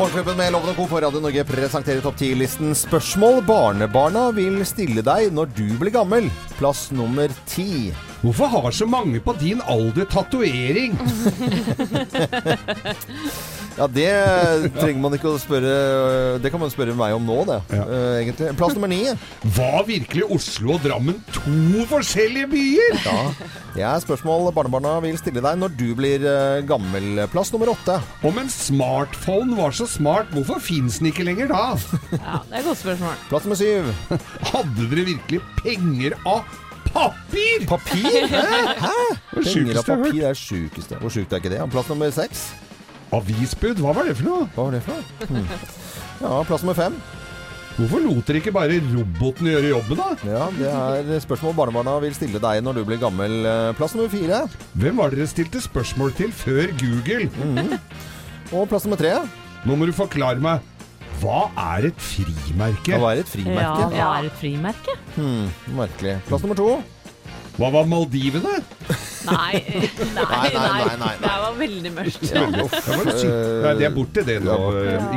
Morgenklubben med Lovende Co. på Radio Norge presenterer topp 10-listen spørsmål barnebarna vil stille deg når du blir gammel. Plass nummer ti. Hvorfor har så mange på din alder tatovering? Ja, det trenger man ikke å spørre Det kan man spørre meg om nå, det. Ja. eh, egentlig. Plass nummer ni. Var virkelig Oslo og Drammen to forskjellige byer? Ja. Det er spørsmål barnebarna vil stille deg når du blir eh, gammel. Plass nummer åtte. Om en smartphone var så smart, hvorfor fins den ikke lenger da? Ja, det er et godt spørsmål. Plass nummer syv. Hadde dere virkelig penger av papir? Papir? Hæ? Det Penger av papir er det sjukeste. Hvor sjukt er ikke det? Plass nummer seks. Avisbud, hva var det for noe? Hva var det for noe? Hmm. Ja, plass nummer fem. Hvorfor lot dere ikke bare roboten gjøre jobben, da? Ja, Det er spørsmål barnebarna vil stille deg når du blir gammel. Eh, Plass nummer fire. Hvem var dere stilte spørsmål til før Google? Og plass nummer tre. Nå må du forklare meg. Hva er et frimerke? Hva er et frimerke? Ja, hva er et frimerke? Hmm, merkelig. Plass nummer to. Hva var Maldivene? Nei, nei, nei, nei, nei, nei. Det var veldig mørkt. Det var. Nei, det er borte, det nå.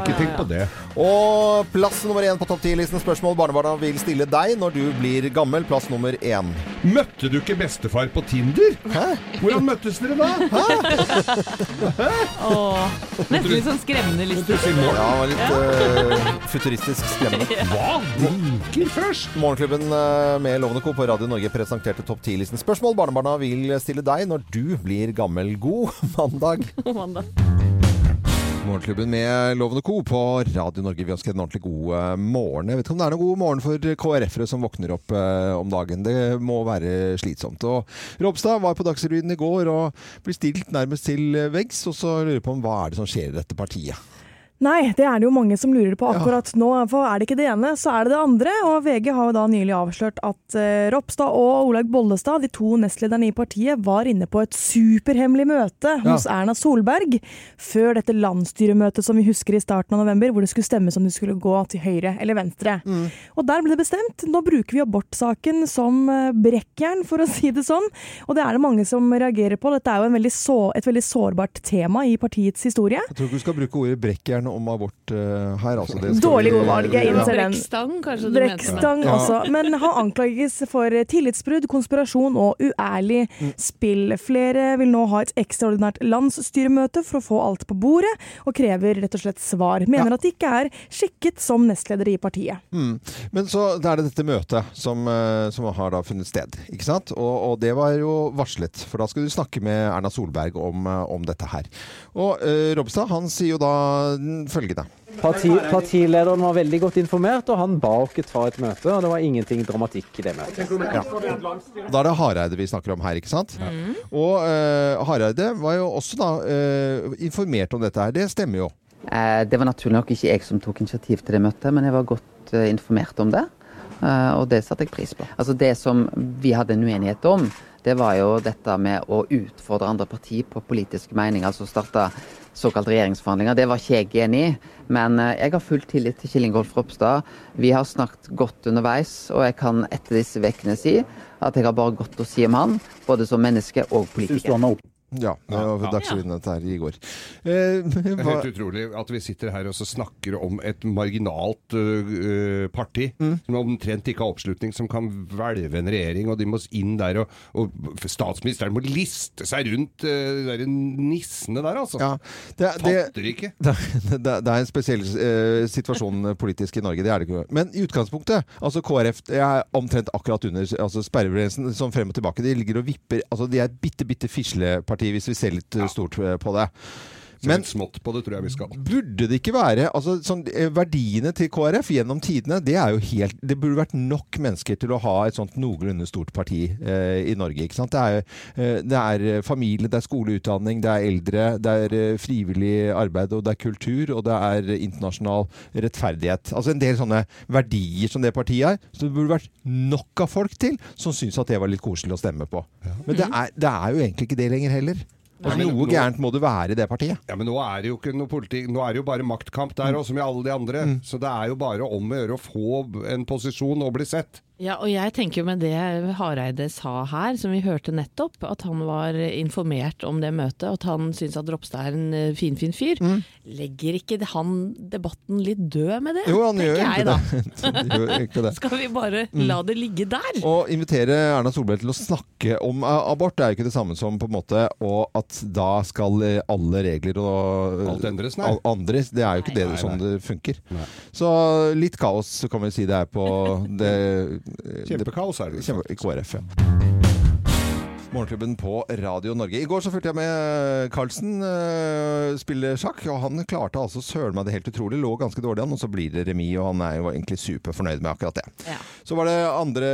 Ikke tenk på det. Og plass nummer én på topp 10-listen spørsmål barnebarna vil stille deg når du blir gammel. Plass nummer én. Møtte du ikke bestefar på Tinder? Hæ? Hvordan møttes dere da? Hæ? Åh, nesten litt sånn skremmende liste. Ja, litt uh, futuristisk skremmende. Hva? Drinker først? Morgenklubben eh, med Lovende Co. på Radio Norge presenterte topp 10-listen spørsmål barnebarna vil stille deg når du blir gammel. God mandag. God Mandag. Morgenklubben med Lovende Co. på Radio Norge. Vi ønsker en ordentlig god eh, morgen. Jeg vet ikke om det er noen god morgen for KrF-ere som våkner opp eh, om dagen. Det må være slitsomt. Og Ropstad var på Dagsrevyen i går og ble stilt nærmest til veggs, og så lurer på om hva er det som skjer i dette partiet. Nei, det er det jo mange som lurer på akkurat nå. For er det ikke det ene, så er det det andre. Og VG har jo da nylig avslørt at uh, Ropstad og Olaug Bollestad, de to nestlederne i partiet, var inne på et superhemmelig møte hos Erna Solberg før dette landsstyremøtet som vi husker i starten av november, hvor det skulle stemmes om de skulle gå til høyre eller venstre. Og der ble det bestemt. Nå bruker vi abortsaken som eh, brekkjern, for å si det sånn. Og det er det mange som reagerer på. Dette er jo en veldig så, et veldig sårbart tema i partiets historie. Jeg tror ikke du skal bruke ordet brekkjern om abort uh, her. Altså. Det Dårlig ordvalg, jeg innser den. Brekkstang, kanskje du mente. Brekkstang Ja. også. Men han anklages for tillitsbrudd, konspirasjon og uærlig Mm. spill. Flere vil nå ha et ekstraordinært landsstyremøte for å få alt på bordet, og krever rett og slett svar. Mener at de ikke er skikket som nestleder i partiet. Mm. Men så det er det dette møtet som, eh, som har da funnet sted, ikke sant? Og, og det var jo varslet, for da skal du snakke med Erna Solberg om, eh, om dette her. Og uh, Robstad han sier jo da følgende. Parti, partilederen var veldig godt informert, og han ba oss ta et møte. og Det var ingenting dramatikk i det møtet. Da er det Hareide vi snakker om her, ikke sant? Og uh, Hareide var jo også da uh, informert om dette her. Det stemmer jo. Eh, Det var naturlig nok ikke jeg som tok initiativ til det møtet, men jeg var godt informert om det. eh, Og det satte jeg pris på. Altså Det som vi hadde en uenighet om, det var jo dette med å utfordre andre partier på politiske meninger, altså starte såkalt regjeringsforhandlinger. Det var ikke jeg enig i. Men eh, jeg har full tillit til Kjell Ingolf Ropstad. Vi har snakket godt underveis, og jeg kan etter disse ukene si at jeg har bare godt å si om han, både som menneske og politiker. Ja, det var Dagsrevyen dette her i går. Eh, Det er helt utrolig at vi sitter her og så snakker om et marginalt uh, parti som omtrent ikke har oppslutning, som kan hvelve en regjering, og de må inn der, og, og statsministeren må liste seg rundt uh, de nissene der, altså. ja, det, det, Fatter ikke. det, det, det er en spesiell uh, situasjon politisk i Norge, det er det ikke. Men i utgangspunktet, altså KrF er omtrent akkurat under altså sperregrensen, sånn frem og tilbake. De ligger og vipper altså De er et bitte, bitte fisleparti, hvis vi ser litt eh, stort eh, på det. Men- smått på det tror jeg vi skal. Burde det ikke være altså, sånn, eh, Verdiene til KrF gjennom tidene, det er jo helt Det burde vært nok mennesker til å ha et sånt noenlunde stort parti eh, i Norge. ikke sant? Det er, eh, det er eh, familie, det er skoleutdanning, det er eldre, det er eh, frivillig arbeid, og det er kultur, og det er internasjonal rettferdighet. Altså en del sånne verdier som det partiet er. Så det burde vært nok av folk til som syns at det var litt koselig å stemme på. Men det er, det er jo egentlig ikke det lenger heller. Altså, men noe nå- gærent må det være i det partiet. Ja, men nå er det jo ikke noe politikk Nå er det jo bare maktkamp der òg, som i alle de andre. Så det er jo bare om å gjøre å få en posisjon og bli sett. Ja, og jeg tenker jo med det Hareide sa her, som vi hørte nettopp, at han var informert om det møtet, og at han syns at Ropstad er en fin, fin fyr. Legger ikke han debatten litt død med det? Mm. Jo, han gjør jeg egentlig det. Gjør ikke, det. Skal vi bare Mm. la det ligge der? Å invitere Erna Solberg til å snakke om abort, abort er jo ikke det samme som på en måte og at da skal eh, alle regler og Alt endres, nei. andres. Det er jo ikke det Nei, sånn nei. det funker. Nei. Så litt kaos kan vi si det er på det, Kjempekaos er det. Kjempe, KrF, ja. Morgenklubben på Radio Norge. I går så fulgte jeg med Carlsen uh, spille sjakk, og han klarte altså søren meg det helt utrolig. Lå ganske dårlig an, og så blir det remis, og han er jo egentlig superfornøyd med akkurat det. Ja. Så var det andre,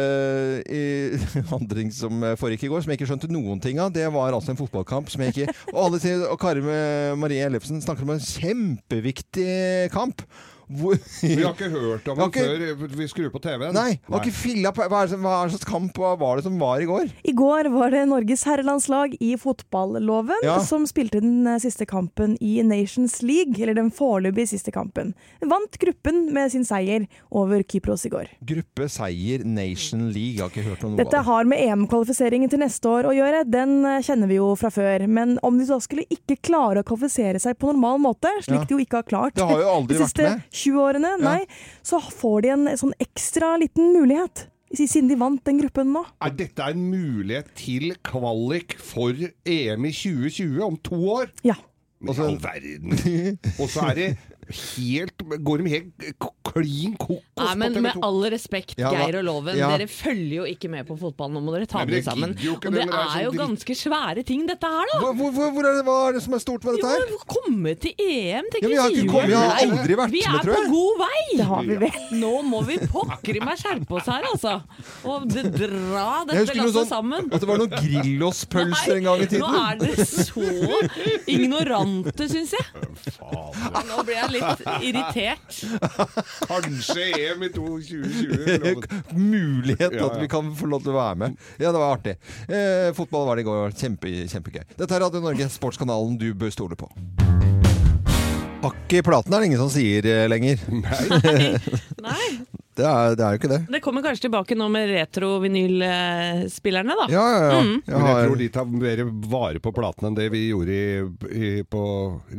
i, som foregikk i går, som jeg ikke skjønte noen ting av. Det var altså en fotballkamp som jeg ikke Og alle sier, og Kari Marie Ellefsen snakker om en kjempeviktig kamp. Hvor, Vi har ikke hørt om den ikke- før vi skrur på TV-en. Nei, var ikke filla på hva er, det som, hva er slags kamp var det som var i går? I går var det Norges herrelandslag i fotballoven Ja. som spilte den eh, siste kampen i Nations League, eller den foreløpig siste kampen. Vant gruppen med sin seier over Kypros i går. Gruppe seier Nation League. Jeg har ikke hørt om noe Dette av det. har med EM-kvalifiseringen til neste år å gjøre, den eh, kjenner vi jo fra før. Men om de da skulle ikke klare å kvalifisere seg på normal måte, slik Ja. de jo ikke har klart Det har jo aldri de vært siste med. 20 årene, nei, så får de en sånn ekstra liten mulighet. Siden de vant den gruppen nå. Er dette en mulighet til kvalik for EM i 2020 om to år? Ja. Men i all verden. Og så er det helt Går de helt klin kokos Nei, men med TV2? all respekt, Ja, Geir og Loven, ja. dere følger jo ikke med på fotball. Nå må dere ta det dere sammen. Og det det er er sånn jo dritt. ganske svære ting, dette her, da. Hvor, hvor, hvor er det, hva er det som er stort med dette her? Jo, komme til EM, tenker Ja, vi har kommet- vi har aldri vært Vi med, er på god vei! Det har vi vel. Nå må vi pokker meg skjerpe oss her, altså. Og det dra dette lasset sånn- sammen. At det var noen Grillos-pølser en gang i tiden. Nå er dere så ignorante, syns jeg. Fader. Nå ble jeg litt irritert. Kanskje EM i 2020. Mulighet Ja, at vi kan få lov til å være med. Ja, det var artig. Eh, fotball var det i går. Kjempe, kjempegøy. Dette er Radio Norge, sportskanalen du bør stole på. Hakk i platen er det ingen som sier lenger. lenger. Nei. Det er, det er jo ikke det. Det kommer kanskje tilbake nå med retro-vinylspillerne, da. Ja, ja, ja. Mm. Jeg Men jeg tror de tar mer vare på platene enn det vi gjorde i, i, på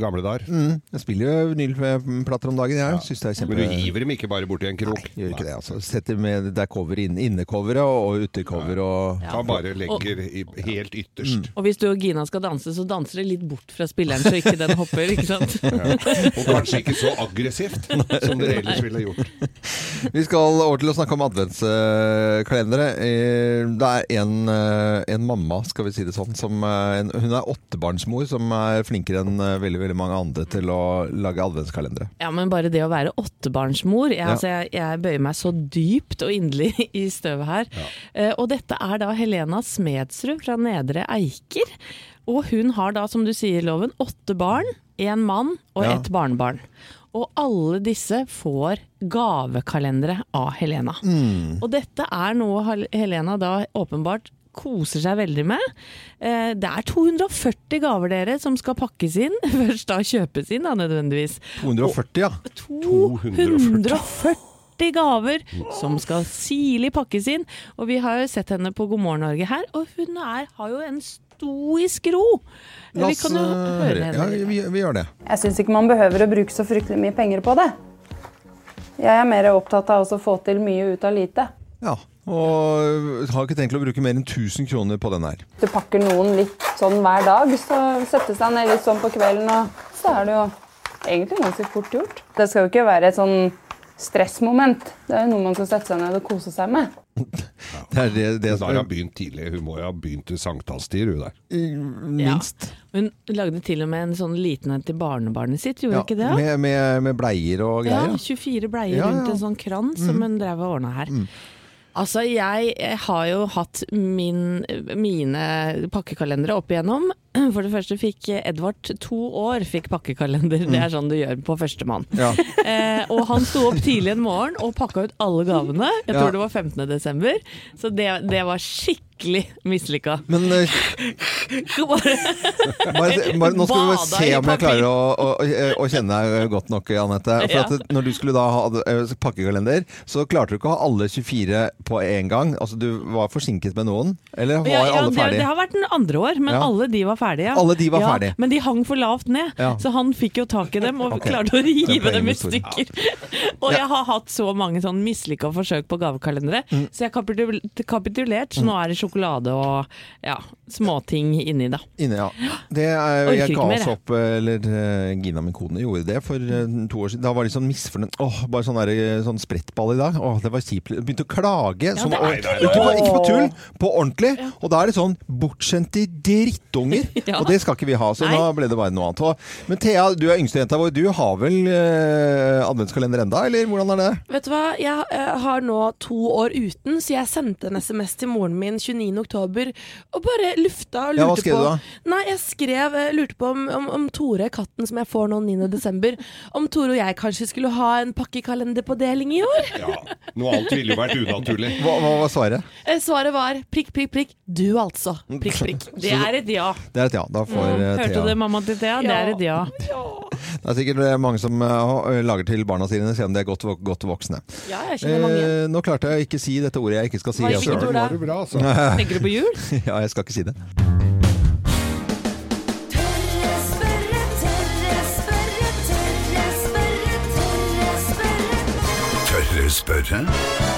gamle dager. mm, jeg spiller jo vinylplater om dagen, jeg. Synes det er kjempe... Men du hiver dem ikke bare borti en krok. Nei, Gjør ikke det, altså. Setter med det er cover inn, innecoveret og utecover og Ta bare legger i, helt ytterst. Og hvis du og Gina skal danse, så danser det litt bort fra spilleren, så ikke den hopper, ikke sant? Og kanskje ikke så aggressivt som dere ellers ville gjort. Vi skal over til å snakke om adventskalendere. Eh, Det er en, eh, en mamma, skal vi si det sånn, som eh, en, hun er åttebarnsmor som er flinkere enn veldig veldig mange andre til å lage adventskalendere. Ja, men bare det å være åttebarnsmor jeg, Ja. altså, jeg, jeg bøyer meg så dypt og inderlig i støvet her. Ja. og dette er da Helena Smedsrud fra Nedre Eiker. Og hun har da, som du sier, Loven, åtte barn, én mann og Ja. ett barnebarn. Og alle disse får gavekalendere av Helena. Mm. Og dette er noe Helena da åpenbart koser seg veldig med. Eh, Det er 240 gaver dere som skal pakkes inn. Først da kjøpes inn, da nødvendigvis. 240, ja. 240 gaver som skal sirlig pakkes inn. Og vi har jo sett henne på God morgen Norge her, og hun er, har jo en stoisk ro. La Vi oss kan jo eh, høre høre. henne. Ja, vi, vi gjør det. Jeg syns ikke man behøver å bruke så fryktelig mye penger på det. Jeg er mer opptatt av å få til mye ut av lite. Ja. Og har ikke tenkt å bruke mer enn 1000 kroner på den her. Du pakker noen litt sånn hver dag, så setter seg ned litt sånn på kvelden, og så er det jo egentlig ganske fort gjort. Det skal jo ikke være et sånn stressmoment. Det er jo noe man skal sette seg ned og kose seg med. Det er det, det hun har jo begynt tidlig. Hun må jo ha begynt i sankthanstid, hun der. minst. Hun lagde til og med en sånn liten en til barnebarnet sitt, gjorde Ja, ikke det? med, med, med bleier og greier. Ja, 24 bleier Ja, ja. rundt en sånn krans som hun drev og ordna her. Altså, jeg har jo hatt min, mine pakkekalendere opp igjennom. For det første fikk Edvard to år fikk pakkekalender. Det er sånn du gjør på førstemann. Ja. Eh, og han sto opp tidlig en morgen og pakka ut alle gavene. Jeg Ja. tror det var 15. desember. Så det, det var skikkelig mislykka. Men uh, Bare bare, bare, nå skal vi bare se om jeg klarer å, å, å, å kjenne deg godt nok, Anette. For Ja. at når du skulle da ha eh, pakkekalender, så klarte du ikke å ha alle 24 på en gang. Altså Du var forsinket med noen? Eller var Ja, ja, alle det, ferdige? det har vært den andre år, men Ja. alle de var ferdige. Alle de var ja, ferdige. Men de hang for lavt ned, Ja. så han fikk jo tak i dem og okay. klarte å rive dem i stykker. Og jeg har hatt så mange sånn mislykka forsøk på gavekalendere, Mm. så jeg har kapitulert. Så nå er det sjokolade og ja, småting inni da. Inni, ja. Det er, jeg ga oss opp, eller uh, Gina, min kone, gjorde det for uh, to år siden. Da var de sånn misfornøyd. Åh, bare sånn, der, eh, sånn sprettball i dag. Åh, det var kjipt. Begynte å klage. Som, det er og, ikke, på, ikke på tull, på ordentlig. Og da er det sånn bortskjemte drittunger. Ja. Og det skal ikke vi ha, så Nei. nå ble det bare noe annet. Og, men Thea, du er yngstejenta vår. Du har vel uh, adventskalender enda, eller hvordan er det? Vet du hva, jeg uh, har nå to år uten, så jeg sendte en SMS til moren min 29. oktober og bare lufta og lurte Ja, hva skrev på du da? Nei, jeg skrev, eh, lurte på om, om, om Tore, katten som jeg får nå 9. desember, om Tore og jeg kanskje skulle ha en pakkekalender på deling i år? Ja, Noe annet ville jo vært unaturlig. Hva, hva var svaret? Eh, Svaret var prikk, prikk, prikk. Du altså. Prikk, prikk. Det er et ja. Det er et ja. Da får eh, Mm, Hørte Thea du det, mamma til Thea? Det er et ja. Det er sikkert eh, mange som eh, lager til barna sine, selv om de er godt, vok- godt voksne. Ja, jeg kjenner mange. Eh, nå klarte jeg å ikke si dette ordet jeg ikke skal si. Hva hvilket også. ord? Var det bra, altså? Tenker du på jul? Ja, jeg skal ikke si det. Tørre spørre, tørre spørre, tørre spørre, tørre spørre. Tørre spørre?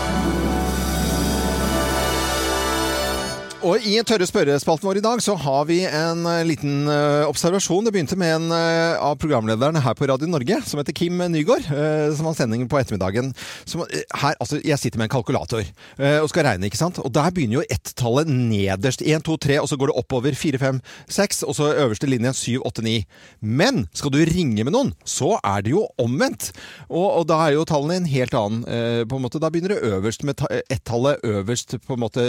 Og i Tørre spørrespalten vår i dag så har vi en eh, liten eh, observasjon. Det begynte med en eh, av programlederne her på Radio Norge, som heter Kim Nygaard, som har sending på ettermiddagen. Som, her, altså, jeg sitter med en kalkulator og skal regne, ikke sant? Og der begynner jo ett-tallet nederst. 1, 2, 3, og så går det oppover 4, 5, 6, og så øverste linje 7, 8, 9. Men skal du ringe med noen, så er det jo omvendt. Og, og da er jo tallene en helt annen. På en måte, da begynner det øverst med ett-tallet øverst, på en måte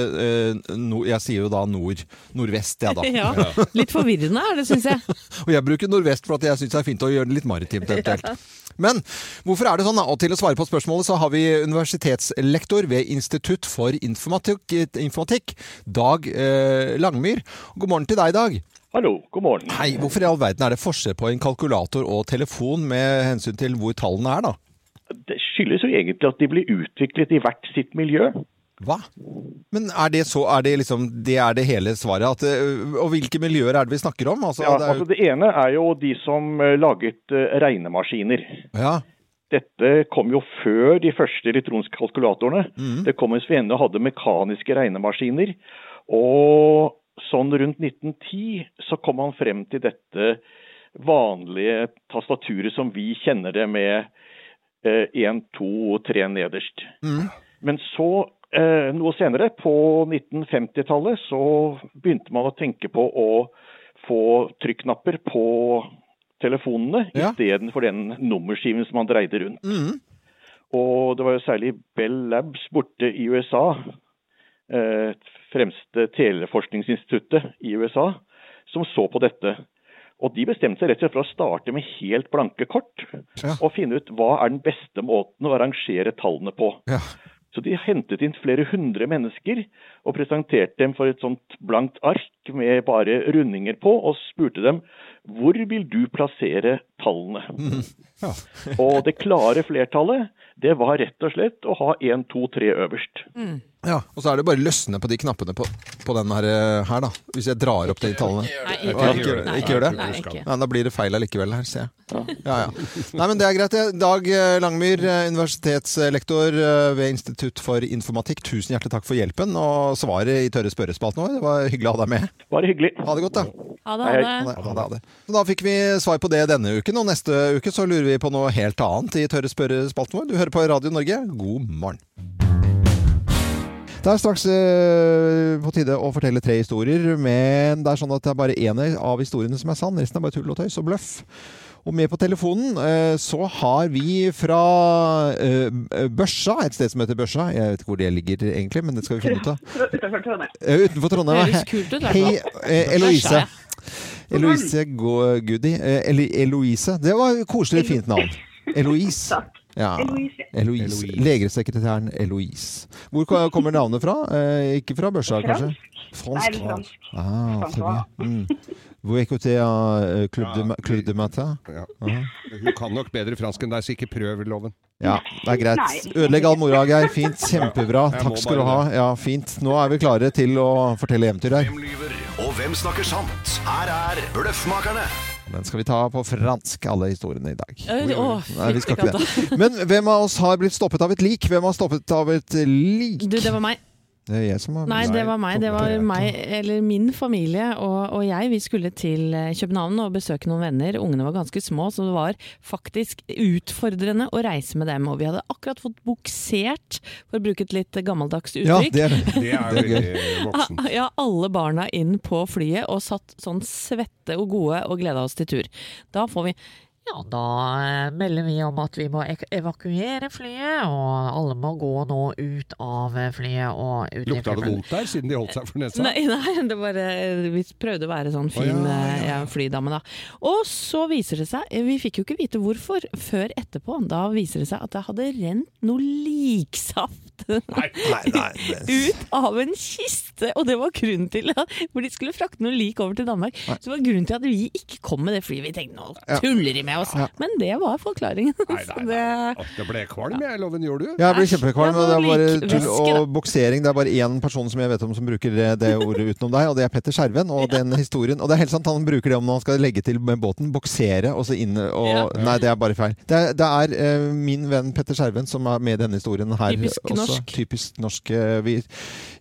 No, nord, Jeg sier jo da nord, nordvest, jeg da. Ja. Litt forvirrende er det, syns jeg. Og jeg bruker nordvest for at jeg syns det er fint å gjøre det litt maritimt eventuelt. Men hvorfor er det sånn? Og til å svare på spørsmålet så har vi universitetslektor ved Institutt for informatikk, informatikk Dag eh, Langmyr. God morgen til deg, Dag. Hallo, god morgen. Hei, Hvorfor i all verden er det forskjell på en kalkulator og telefon med hensyn til hvor tallene er, da? Det skyldes jo egentlig at de blir utviklet i hvert sitt miljø. Hva? Men er det så Er det liksom Det er det hele svaret? At, eh, og hvilke miljøer er det vi snakker om? Altså, Ja, det er altså Det ene er jo de som eh, laget eh, regnemaskiner. ja. Dette kom jo før de første elektroniske kalkulatorene. Mm. Det kom mens vi ennå hadde mekaniske regnemaskiner. Og sånn rundt 1910 så kom man frem til dette vanlige tastaturet som vi kjenner det med én, to, tre nederst. Mm. Men så, noe senere, på 1950-tallet, så begynte man å tenke på å få trykknapper på telefonene Ja. istedenfor den nummerskiven som man dreide rundt. Mm. Og det var jo særlig Bell Labs borte i USA, eh, fremste teleforskningsinstituttet i USA, som så på dette. Og de bestemte seg rett og slett for å starte med helt blanke kort, Ja. og finne ut hva er den beste måten å arrangere tallene på. Ja. Så de hentet inn flere hundre mennesker og presenterte dem for et sånt blankt ark med bare rundinger på, og spurte dem hvor vil du plassere tallene. Ja. Og det klare flertallet, det var rett og slett å ha 1, 2, 3 øverst. Ja, og så er det bare løsne på de knappene på, på den her, eh, her, da. Hvis jeg drar opp de tallene. Nei, ikke, ikke, ikke gjør det? Nei. Da blir det feil allikevel her, ser jeg. Ja, ja. Nei, men det er greit. Dag eh, Langmyr, eh, universitetslektor ved Institutt for informatikk. Tusen hjertelig takk for hjelpen og svaret i Tørre spørrespalten vår. Det var hyggelig å ha deg med. Bare hyggelig. Ha det godt, da. Ha det, ha det. Da fikk vi svar på det denne uken, og neste uke så lurer vi på noe helt annet i Tørre spørrespalten vår. Du hører på Radio Norge. God morgen. Det er straks eh, på tide å fortelle tre historier, men det er sånn at det er bare én av historiene som er sann. Resten er bare tull og tøys og bløff. Og med på telefonen eh, så har vi fra eh, Børsa, et sted som heter Børsa. Jeg vet ikke hvor det ligger egentlig, men det skal vi finne ut av. Utenfor Trondheim. Utenfor Trondheim. Høres kult Hei, Eloise. Eloise Goody. Eloise. Det var koselig, fint navn. Eloise. Takk. Ja. Eloise. Eloise. Legesekretæren Eloise. Hvor kommer navnet fra? Eh, ikke fra børsa, kanskje? Fransk. Nei, fransk. Ah, fransk. Mm. Vous écoutez uh, Club, de, Club de Matin? Ja. Hun kan nok bedre fransk enn deg, så ikke prøv loven. Ja, det er greit. Ødelegg all moroa, Geir. Fint. Kjempebra. Takk skal du ha. Ja, fint. Nå er vi klare til å fortelle eventyr her. Hvem lyver, og hvem snakker sant? Her er Bløffmakerne. Den skal vi ta på fransk, alle historiene i dag. Å, Nei, vi skal ikke det. Men hvem av oss har blitt stoppet av et lik? Hvem har stoppet av et lik? Du, det var meg. Det er jeg som har Nei, det var meg. Det var meg, eller min familie og, og jeg. Vi skulle til eh, København og besøke noen venner. Ungene var ganske små, så det var faktisk utfordrende å reise med dem. Og vi hadde akkurat fått buksert, for å bruke et litt gammeldags Ja, uttrykk. det er det. Er Det er gøy. veldig voksent. Ja, alle barna inn på flyet og satt sånn svette og gode og gleda oss til tur. Da får vi ja, da eh, melder vi om at vi må evakuere flyet, og alle må gå nå ut av eh, flyet og ut i Lukta det vondt der, siden de holdt seg for nesa? Nei, nei, det var, eh, vi prøvde å være sånn fin oh, ja, ja. ja, flydame, da. Og så viser det seg, vi fikk jo ikke vite hvorfor før etterpå, da viser det seg at det hadde rent noe liksaft Nei, nei, det- ut av en kiste! Og det var grunnen til at hvor de skulle frakte noe lik over til Danmark. Så det var grunnen til at vi ikke kom med det flyet. Vi tenkte nå tuller de med oss. Ja. Men det var forklaringen. Nei, nei, det, nei. Det ble kvalm, jeg, Loven. Gjorde du? Ja, jeg blir kjempekvalm. og Det er bare tull og buksering. Det er bare én person som jeg vet om som bruker det, det ordet utenom deg, og det er Petter Skjerven. Og den historien Og det er helt sant, han bruker det om når han skal legge til med båten. Buksere, og så inn og Nei, det er bare feil. Det er, det er eh, min venn Petter Skjerven som er med i denne historien her. Typisk også. norsk. Typisk norsk. eh, Vi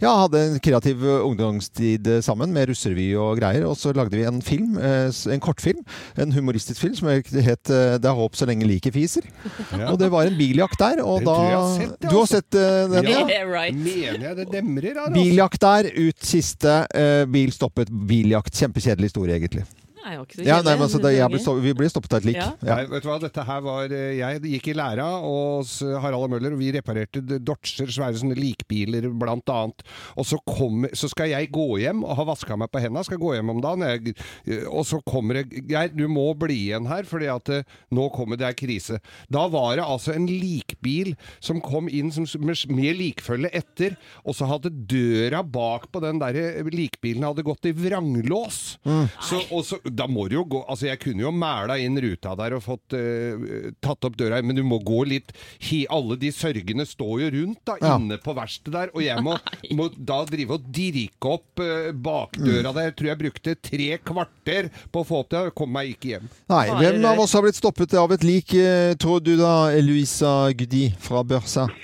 ja, hadde en kreativ ungdomstid eh, sammen med russerevy og greier, og så lagde vi en film, en kortfilm, en humoristisk film som het eh, 'Det er håp så lenge liket fiser'. Ja. Og det var en biljakt der, og Det da jeg jeg har sett, det, Du har altså. sett eh, den, ja? Yeah, right. Mener jeg det demrer her, altså. Biljakt der, ut siste. Uh, bil stoppet, biljakt. Kjempekjedelig historie, egentlig. Ikke så Ja, nei, men altså, det, jeg ble stoppet, vi blir stoppet av et lik. Ja. Ja. Nei, vet du hva, dette her var eh, Jeg gikk i læra hos Harald og Møller, og vi reparerte Dodger, svære sånne likbiler, blant annet. Og så, kom, så skal jeg gå hjem og ha vaska meg på henda, skal gå hjem om dagen. Jeg, eh, og så kommer det Geir, du må bli igjen her, fordi at eh, nå kommer det er krise. Da var det altså en likbil som kom inn som, med, med likfølge etter, og så hadde døra bak på den der likbilen hadde gått i vranglås. Så, og så, da må du jo gå Altså, jeg kunne jo mæla inn ruta der og fått uh, tatt opp døra, men du må gå litt he, Alle de sørgende står jo rundt da, Ja. inne på verkstedet der, og jeg må, må da drive og dirke opp uh, bakdøra der. Jeg tror jeg brukte tre kvarter på å få opp det, og kom meg ikke hjem. Nei, hvem av oss har blitt stoppet av et lik, eh, tror du da, Eluisa Gudi fra Børsa?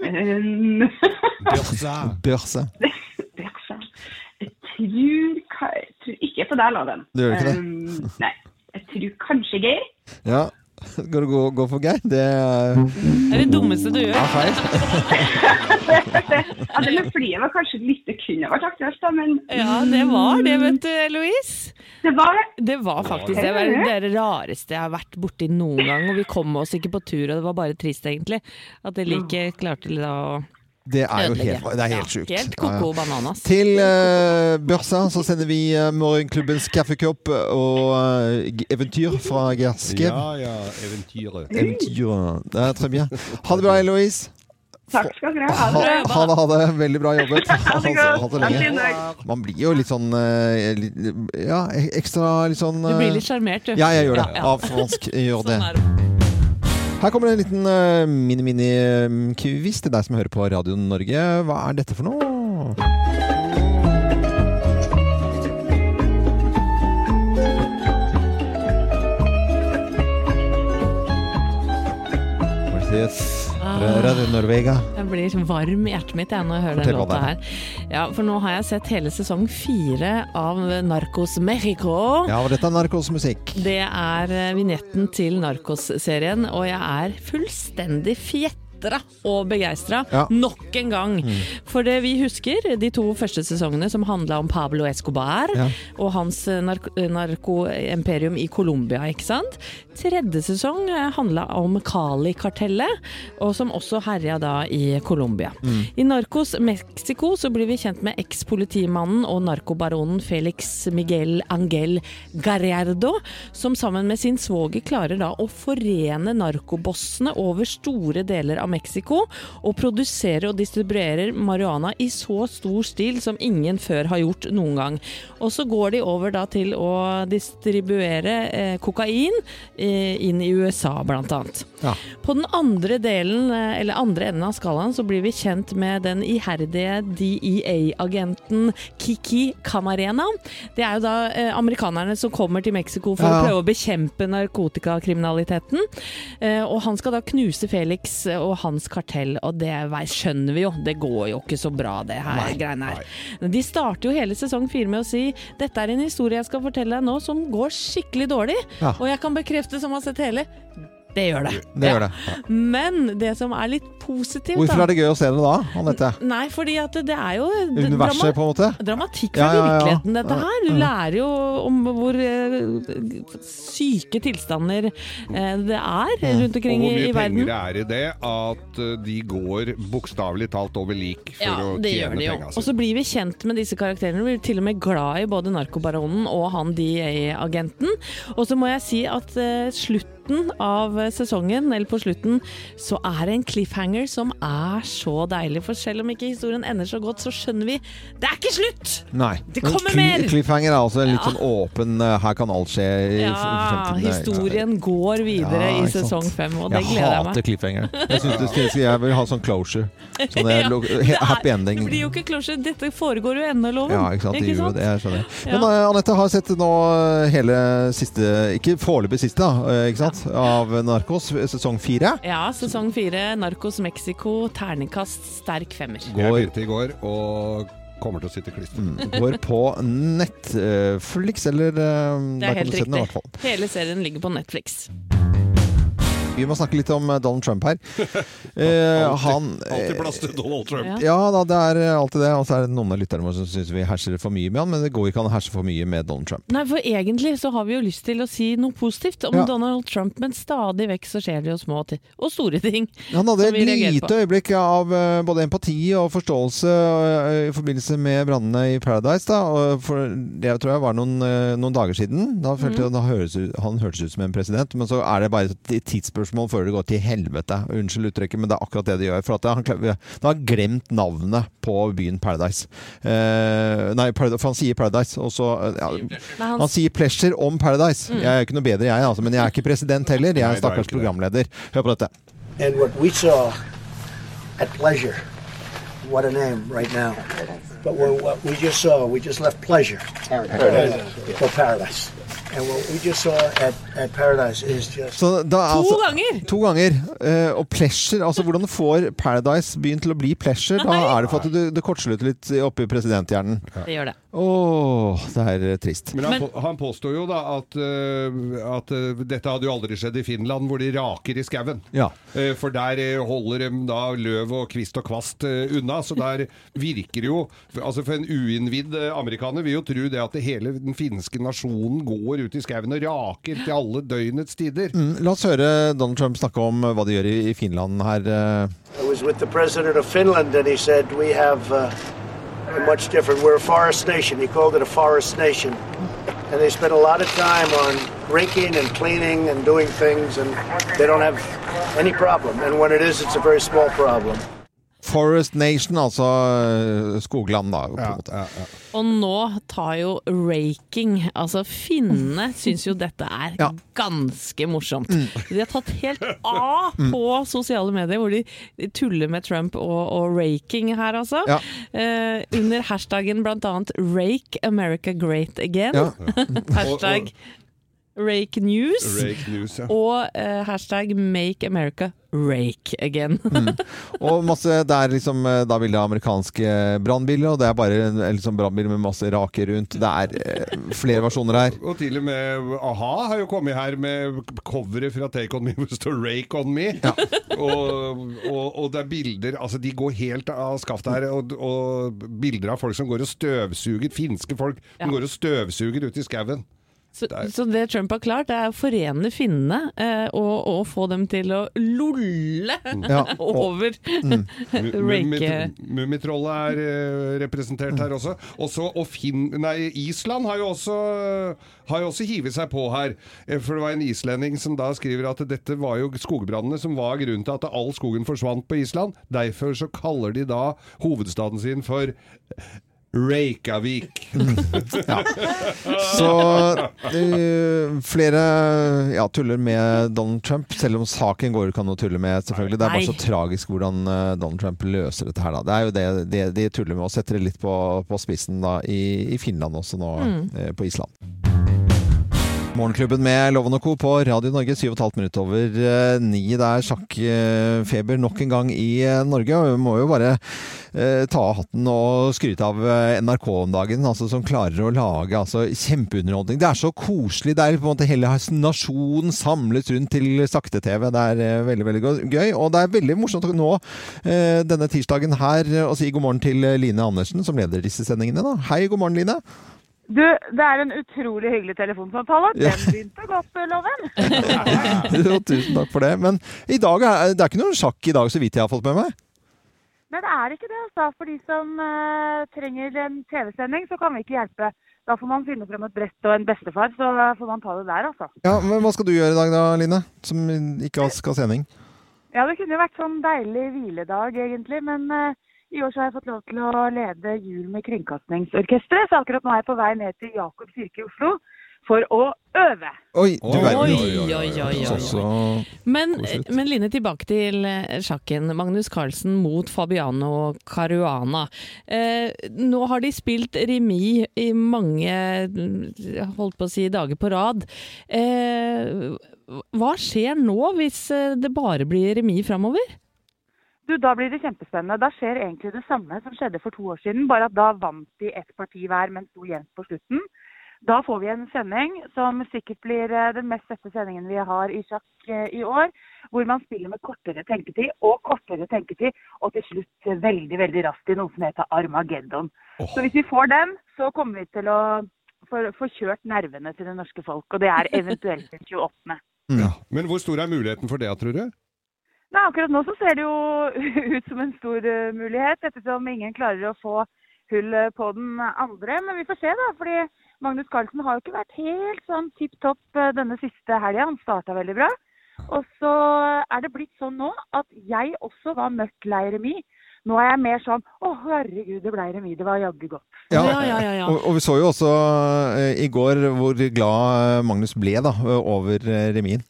Børsa. Børsa. Børsa. Jeg tror, ka- jeg tror ikke på deg, Loven. Du gjør ikke det? Um, nei. Jeg tror kanskje Geir. Ja. Skal du gå, gå for Geir? Det er Det er det dummeste du gjør. ja, feil. Ja, det med flyet var kanskje litt det kunne vært aktuelt, da, men Ja, det var det, vet du, Louise. det var det. Det var faktisk det, var det rareste jeg har vært borti noen gang. Og vi kom oss ikke på tur, og det var bare trist, egentlig. At det like klarte å Det er jo helt, det er helt Ja, sjukt. Helt koko bananas. Til uh, Børsa så sender vi uh, Morgenklubbens kaffekopp og uh, eventyr fra Gerskev. Ja, ja, eventyret. Eventyr. Det er très bien. Ha det bra, Eloise. Takk skal dere Ha, ha. ha det, ha det. Veldig bra jobbet. Ha det godt. Lenge. dag. Man blir jo litt sånn Ja, ekstra litt sånn Du blir litt sjarmert, du. Ja, jeg gjør det. Av fransk. Jeg gjør det. Her kommer det en liten uh, mini-mini-quiz til deg som hører på Radio Norge. Hva er dette for noe? Er det? Radio Norvega. Blir varm i hjertet mitt jeg, når jeg hører Fortell den låta her. Ja, for nå har jeg sett hele sesong fire av Narcos Mexico. Ja, og dette er narkosmusikk. Det er eh, vignetten til Narcos-serien, og jeg er fullstendig fjettet glitra og begeistra Ja. nok en gang. For det vi husker, de to første sesongene som handla om Pablo Escobar Ja. og hans narkoimperium narko- i Colombia, ikke sant? Tredje sesong handla om Cali-kartellet, og som også herja da i Colombia. Mm. I Narcos Mexico så blir vi kjent med eks-politimannen og narkobaronen Felix Miguel Angel Garriardo, som sammen med sin svoger klarer da å forene narkobossene over store deler av Mexico, og produserer og distribuerer marihuana i så stor stil som ingen før har gjort noen gang. Og så går de over da til å distribuere eh, kokain eh, inn i USA, blant annet. Ja. På den andre delen, eh, eller andre enden av skalaen, så blir vi kjent med den iherdige DEA-agenten Kiki Camarena. Det er jo da eh, amerikanerne som kommer til Mexico for Ja, å prøve å bekjempe narkotikakriminaliteten. Eh, og han skal da knuse Felix og hans kartell, og det skjønner vi jo. Det går jo ikke så bra, det her Nei, greiene her. De starter jo hele sesong fire med å si dette er en historie jeg skal fortelle deg nå som går skikkelig dårlig. Ja. Og jeg kan bekrefte som har sett hele. Det gjør det. Det gjør det. Men det som er litt positivt Hvorfor da er det gøy å se det da, Anette? Nei, fordi at det er jo Universet, drama- på en måte? Dramatikk Ja, fra ja, ja. virkeligheten, dette her. Du lærer jo om hvor uh, syke tilstander uh, det er rundt omkring i verden. og hvor mye penger det er i det at eh, de går bokstavelig talt over lik for Ja, å tjene de jo. Og så blir vi kjent med disse karakterene. Vi blir til og med glad i både narkobaronen og han DA-agenten. Og så må jeg si at uh, slutten av sesongen, eller på slutten, så er det en cliffhanger som er så deilig. For selv om ikke historien ender så godt, så skjønner vi det er ikke slutt! Nei. Det kommer mer! Cliffhanger er altså en litt Ja. sånn åpen eh, Her kan alt skje i Ja, historien går videre Ja, i sesong fem, og det jeg gleder jeg hater cliffhanger. Jeg, synes det jeg vil ha sånn closure. Sånn Ja, er- happy ending. Det blir jo ikke closure, dette foregår jo ennå, loven. Ja, ikke sant. Det gjør det, jeg skjønner. Men eh, Anette har sett nå hele siste Ikke foreløpig siste, da, eh, ikke sant? Av Narkos, sesong fire. Ja, sesong fire, Narcos Mexico, terningkast sterk femmer. Jeg begynte i går og kommer til å sitte klister. Mm, Går på Netflix, eller eh, Det er helt riktig. Hele serien ligger på Netflix. Vi må snakke litt om eh, Donald Trump her. Eh, han Alltid plass til Donald Trump. Ja da, det er eh, alltid det. Og så er det noen av lytterne våre som syns vi herser for mye med han, men det går ikke an å herse for mye med Donald Trump. Nei, for egentlig så har vi jo lyst til å si noe positivt om Ja. Donald Trump, men stadig vekk så skjer det jo små og store ting. Han hadde et lite øyeblikk av eh, både empati og forståelse eh, i forbindelse med brannene i Paradise. Da. For det tror jeg var noen, eh, noen dager siden. Da følte mm. jeg da høres, Han hørtes ut som en president, men så er det bare et tidsspørsmål før det går til helvete. Unnskyld uttrykket, men det er akkurat det det gjør. For at han, han har glemt navnet på byen Paradise. Eh, nei, Paradise, for han sier Paradise, og så eh, ja, han- Han sier Pleasure om Paradise. Mm. Jeg er ikke noe bedre, jeg, altså, men jeg er ikke president heller. Jeg er stakkars programleder. Hør på dette. And what we saw at Pleasure, what a name right now. But what we just saw, we just left Pleasure. Paradise. For Paradise. At Paradise is just... Så da, er To altså, ganger! To ganger. Uh, og pleasure, altså hvordan får Paradise byen til å bli pleasure? Da er det for at du, det kortslutter litt oppi presidenthjernen. Det gjør det. Åh, det er eh, trist. Men han, han påstår jo da at, uh, at uh, dette hadde jo aldri skjedd i Finland, hvor de raker i skauen. Ja. Uh, for der holder de da løv og kvist og kvast unna. Så der virker jo Altså For en uinnvidd amerikaner vil jo tro det at det hele den finske nasjonen går ut i skauen og raker til alle døgnets tider. Mm, la oss høre Donald Trump snakke om eh, hva de gjør i, i Finland her. eh. I was with the president of Finland, and he said we have uh, a much different. We're a forest nation. He called it a forest nation, and they spend a lot of time on raking and cleaning and doing things, and they don't have any problem. And when it is, it's a very small problem. Forest Nation, altså eh, skogland, da. På ja, måte. Og nå tar jo raking Altså, finnene syns jo dette er ganske morsomt. De har tatt helt av Mm. på sosiale medier, hvor de tuller med Trump og, og raking her, altså. Ja. Eh, under hashtaggen annet 'Rake America Great Again'. Ja. hashtag Rake News. Rake News, ja. Og uh, hashtag 'Make America rake again. Mm. Og masse, det er liksom eh, da bilde av amerikanske brannbiler, og det er bare liksom brannbil med masse raker rundt. Det er eh, flere versjoner her. Og til og med a-ha har jo kommet her med coveret fra Take On Me hvor det står 'Rake On Me'. og, og, og det er bilder Altså, de går helt av skaftet her. Og, og bilder av folk som går og støvsuger. Finske folk som Ja. går og støvsuger ute i skauen. Så, så det Trump har klart, det er å forene finnene eh, og, og få dem til å lolle Ja, og- over Mm. rake... Mummitrollet er eh, representert her også. også og Finn, nei, Island har jo også, har jo også hivet seg på her. Eh, For det var en islending som da skriver at dette var jo skogbrannene som var grunnen til at all skogen forsvant på Island. Derfor så kaller de da hovedstaden sin for Reykjavik. Ja. Så uh, flere ja, tuller med Donald Trump, selv om saken går ikke an å tulle med, selvfølgelig. Det er bare så tragisk hvordan eh, Donald Trump løser dette her, da. Det er jo det de, de tuller med, og setter det litt på, på spissen da, i, i Finland også nå, Mm. eh, på Island. Morgenklubben med Loven og Co. på Radio Norge, 7,5 minutter over eh, ni. Det er sjakkfeber nok en gang i eh, Norge. og Vi må jo bare eh, ta av hatten og skryte av NRK om dagen, altså, som klarer å lage altså, kjempeunderholdning. Det er så koselig. Det er på en måte hele nasjonen samlet rundt til sakte-TV. Det er veldig veldig gøy. Og det er veldig morsomt å nå denne tirsdagen her og si god morgen til Line Andersen, som leder disse sendingene. Da. Hei, god morgen, Line. Du, det er en utrolig hyggelig telefonsamtale. Den begynte godt, Loven. Jo, tusen takk for det. Men i dag er, det er ikke noen sjakk i dag, så vidt jeg har fått med meg. Nei, det er ikke det, altså. For de som uh, trenger en TV-sending, så kan vi ikke hjelpe. Da får man finne frem et brett og en bestefar, så får man ta det der, altså. Ja, men Hva skal du gjøre i dag da, Line? Som ikke har- skal ha sending? Ja, det kunne jo vært sånn deilig hviledag, egentlig. Men eh, i år så har jeg fått lov til å lede jul med Kringkastingsorkesteret. Så akkurat nå er jeg på vei ned til Jakob kirke i Oslo for å øve. Oi, du verden. oi, oi, oi, oi. Men, men Line, tilbake til eh, sjakken. Magnus Carlsen mot Fabiano Caruana. Eh, nå har de spilt remis i mange mm, holdt på å si, dager på rad. Eh, hva skjer nå, hvis eh, det bare blir remis framover? Du, Da blir det kjempespennende. Da skjer egentlig det samme som skjedde for to år siden, bare at da vant de ett parti hver, men sto jevnt på slutten. Da får vi en sending som sikkert blir eh, den mest sette sendingen vi har i sjakk eh, i år, hvor man spiller med kortere tenketid og kortere tenketid, og til slutt veldig veldig raskt i noe som heter Armageddon. Så hvis vi får den, så kommer vi til å få kjørt nervene til det norske folk, og det er eventuelt den 28. Ja. Men hvor stor er muligheten for det, tror du? Nei, akkurat nå så ser det jo ut som en stor eh, mulighet, ettersom ingen klarer å få hull eh, på den andre. Men vi får se, da. fordi Magnus Carlsen har jo ikke vært helt sånn tipp topp eh, denne siste helga. Han starta veldig bra. Og så er det blitt sånn nå at jeg også var mørkt lei remis. Nå er jeg mer sånn å herregud, det ble remis. Det var jaggu godt. Ja, Og, og vi så jo også i går hvor glad Magnus ble da, over remien.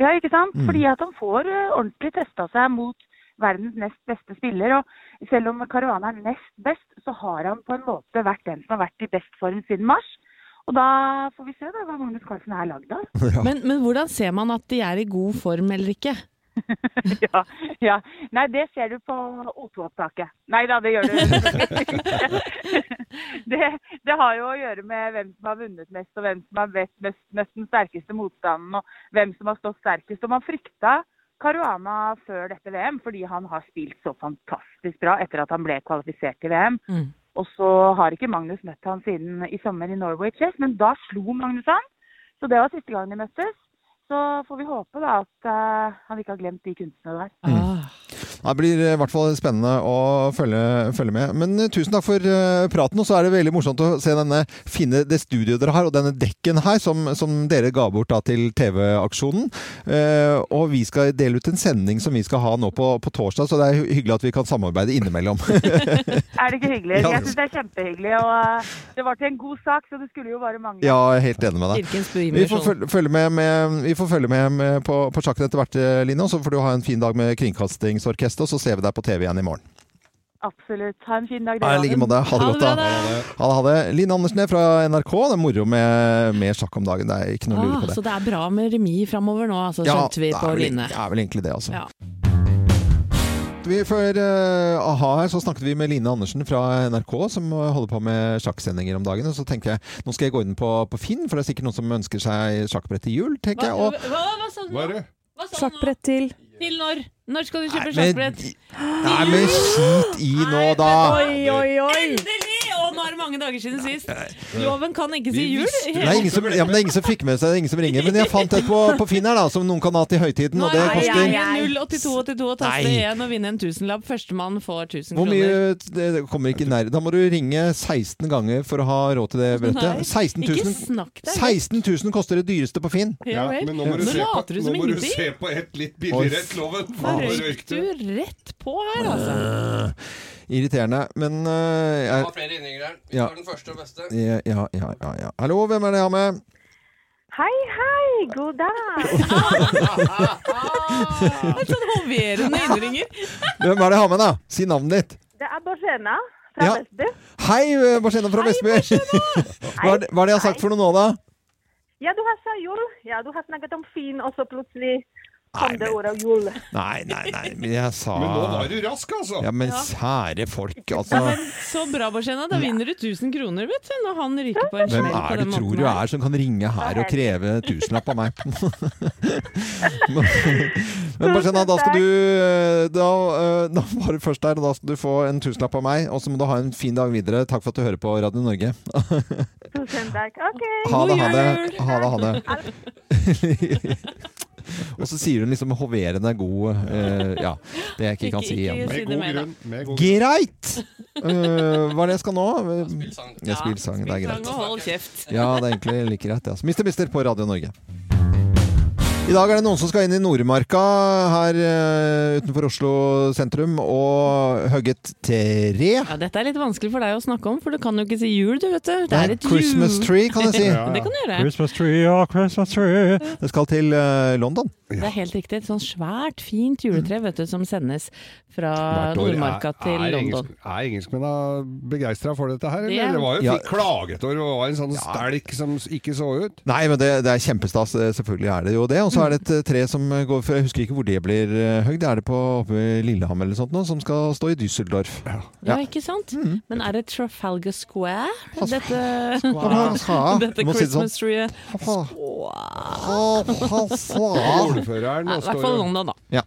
Ja, ikke sant? Mm. Fordi at han får eh, ordentlig testa seg mot verdens nest beste spiller. Og selv om Caruana er nest best, så har han på en måte vært den som har vært i best form siden mars. Og da får vi se da hva Magnus Carlsen er lagd av. Men, men hvordan ser man at de er i god form eller ikke? ja, ja. Nei, det ser du på O2-opptaket. Nei da, det gjør du det, det har jo å gjøre med hvem som har vunnet mest, og hvem som har mest, mest, den sterkeste motstanden, og hvem som har stått sterkest. Og man frykta Caruana før dette VM, fordi han har spilt så fantastisk bra etter at han ble kvalifisert til VM. Og så har ikke Magnus møtt han siden i sommer i Norway Chess, men da slo Magnus han. Så det var siste gang de møttes. Så får vi håpe da at eh, han ikke har glemt de kunstene der. Det blir i hvert fall spennende å følge, følge med. Men eh, tusen takk for eh, praten. Og så er det veldig morsomt å se denne fine, det studioet dere har, og denne dekken her som, som dere ga bort da, til TV-aksjonen. Eh, og vi skal dele ut en sending som vi skal ha nå på, på torsdag, så det er hyggelig at vi kan samarbeide innimellom. Er det ikke hyggelig? Jeg syns det er kjempehyggelig. Og eh, det var til en god sak, så det skulle jo bare mangle. Ja, jeg er helt enig med deg. Vi får følge, følge med, med, vi får følge med, med på, på sjakken etter hvert, eh, Line. Og så får du ha en fin dag med Og så ser vi deg på TV igjen i morgen. Absolutt. Ha en fin dag, Ja, I like måte. Ha det godt, da. Ha det, ha det. Line Andersen er fra NRK. Det er moro med, med sjakk om dagen. Det er ikke noe å lure Ah, på det. så det er bra med remis framover nå, altså, Ja, vi på vel- Ja, Det er vel egentlig det, altså. Ja. Vi, før uh, a-ha her så snakket vi med Line Andersen fra NRK, som holder på med sjakksendinger om dagen. Og så tenker jeg nå skal jeg gå inn på, på Finn, for det er sikkert noen som ønsker seg sjakkbrett til jul. tenker jeg. Og, Hva, hva sa du nå? Hva sa du nå? Sjakkbrett til Til når? Når skal du kjøpe sjakkbrett? nei, men skit i nå, da! Oi, oi, oi! Endelig! Nå er det mange dager siden sist. Loven kan ikke si jul. Det er, ingen som, ja, men det er ingen som fikk med seg det, er ingen som ringer. Men jeg fant et på, på Finn her, da, som noen kan ha til høytiden, og det koster 08282 og taste Nei. 1 og vinne en tusenlapp. Førstemann får 1000 Hvor kroner. mye det kommer ikke nær. Da må du ringe 16 ganger for å ha råd til det brettet. Nei, 16 ikke 000, snakk deg 16 000 koster det dyreste på Finn. Ja vel. Men nå må du, Nå se på, later du som nå må du ingenting. se på et litt billigere et, Loven. Da Nå røyk røyk du rett på her, altså. Irriterende, men uh, jeg, har flere innringere. Vi Ja. tar den første og beste. ja, ja, ja, ja. Hallo, hvem er det jeg har med? Hei, hei! God dag! En sånn hoverende innringer. Hvem er det jeg har med, da? Si navnet ditt. Det er Borzena fra Ja. Vestby. Hei, øh, Barsena fra Vestby. Hva, er det- hva er det jeg har sagt for noe nå, da? Ja, du har sagt jul. Ja, du har snakket om fin, og så plutselig kom men. Nei, nei, nei, men jeg sa Men nå var du rask, altså. Ja, men Ja. sære folk, Ja, altså. men så bra, Barsena. Da vinner du 1000 kroner, vet du. Når han ryker på en Hvem smell på er det du tror du er som kan ringe her og kreve tusenlapp av meg? Men Barsena, da skal du da, øh, da var du først der, og da skal du få en tusenlapp av meg. Og så må du ha en fin dag videre. Takk for at du hører på Radio Norge. Tusen takk. OK. Ha det, ha det. Ha det, ha det. Og så sier hun liksom hoverende god uh, Ja, det jeg ikke kan si igjen. Med god grunn. Med god grunn. Greit! Uh, hva er det jeg skal nå? Ja, spill sang. Det er Sang greit. og hold kjeft. Ja, det er egentlig like greit. det, Altså. Mister Mister på Radio Norge. I dag er det noen som skal inn i Nordmarka her eh, utenfor Oslo sentrum og hogge et tre. Ja, dette er litt vanskelig for deg å snakke om, for du kan jo ikke si jul, du, vet du. Det er et Christmas jul- tree, kan jeg si. det kan du gjøre. Christmas tree, ja, Christmas tree. Det skal til eh, London. Det er helt riktig. Et sånn svært, fint juletre vet du, som sendes fra Nordmarka til er, London. engelsk, er engelskmennene begeistra for dette her? Det Eller? Yeah. Det var jo Ja. klaget over, det var en sånn stelk som ikke så ut. Nei, men det, det er kjempestas. eh, Selvfølgelig er det jo det. Og så er det et eh, tre som går for Jeg husker ikke hvor det blir høyt, det Er det på oppe Lillehammer eller sånt nå, som skal stå i Düsseldorf? Ja, ikke sant? Men er det Trafalgar Square? Dette, Square. dette Må si Nei, I hvert fall London, da. Ja.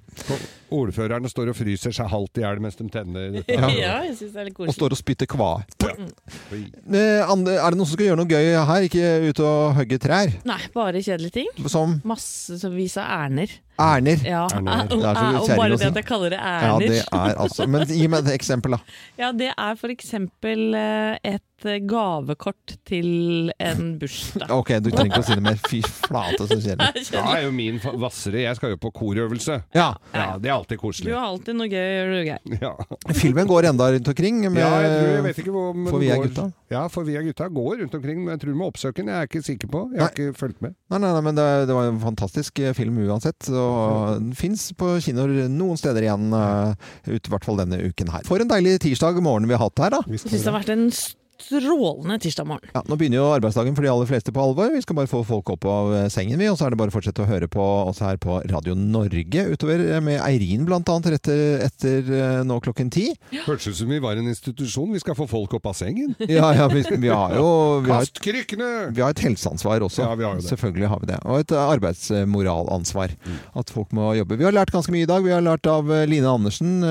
Ordførerne står og fryser seg halvt i hjel mens de tenner Ja, Ja, jeg synes det er litt Og står og spytter kva. Eh, Er det noen som skal gjøre noe gøy her? Ikke ut og hogge trær? Nei, bare kjedelige ting. Som Massevis av ærner. Erner. Ja, Erner. og, Det er og bare det at jeg kaller det Ja, det er altså Men gi meg et eksempel, da. Ja, det er for eksempel eh, et eh, gavekort til en bursdag. Ok, du trenger ikke å si det mer. Fy flate, så kjedelig. Da er jo min vassere. Jeg skal jo på korøvelse. Ja. Ja, Det er alltid Du har alltid noe gøy gjør du, Geir. Ja. Filmen går enda rundt omkring. Med, ja, jeg tror jeg vet ikke hvor For vi er gutta. Ja, for vi er gutta går rundt omkring, men jeg tror med oppsøken. Jeg er ikke sikker på. Jeg har ikke fulgt med. Nei, nei, nei, men det, det var en fantastisk eh, film uansett. Og den fins på kinoer noen steder igjen, uh, ut i hvert fall denne uken her. For en deilig tirsdag morgen vi har hatt her, da. Jeg syns det har vært en strålende tirsdag morgen. Ja, nå begynner jo arbeidsdagen for de aller fleste på alvor. Vi skal bare få folk opp av eh, sengen, vi. Og så er det bare å fortsette å høre på oss her på Radio Norge utover, eh, med Eirin blant annet etter, eh, nå klokken ti. Hørtes ut som vi var en institusjon. Vi skal få folk opp av sengen. Ja, ja, vi, vi har jo vi har, Kast krykkene! vi har et helseansvar også. Ja, vi har jo det. Selvfølgelig har vi det. Og et arbeidsmoralansvar. At folk må jobbe. Vi har lært ganske mye i dag. Vi har lært av Line Andersen,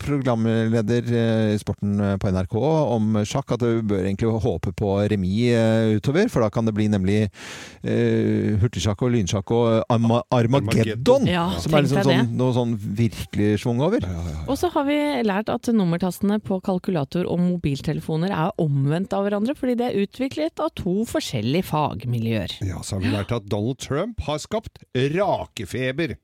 programleder i Sporten på NRK, om sjakk at du bør egentlig håpe på remis eh, utover. For da kan det bli nemlig uh, hurtigsjakk og lynsjakk og Arma Armageddon. Ja, som er liksom sånn, noe sånn virkelig schwung over. Og så har vi lært at nummertastene på kalkulator og mobiltelefoner er omvendt av hverandre, fordi det er utviklet av to forskjellige fagmiljøer. Ja, så har vi lært at Donald Trump har skapt rakefeber.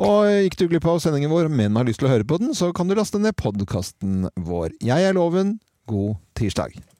Og gikk du glipp av sendingen vår, men har lyst til å høre på den, så kan du laste ned podkasten vår. Jeg er Loven. God tirsdag.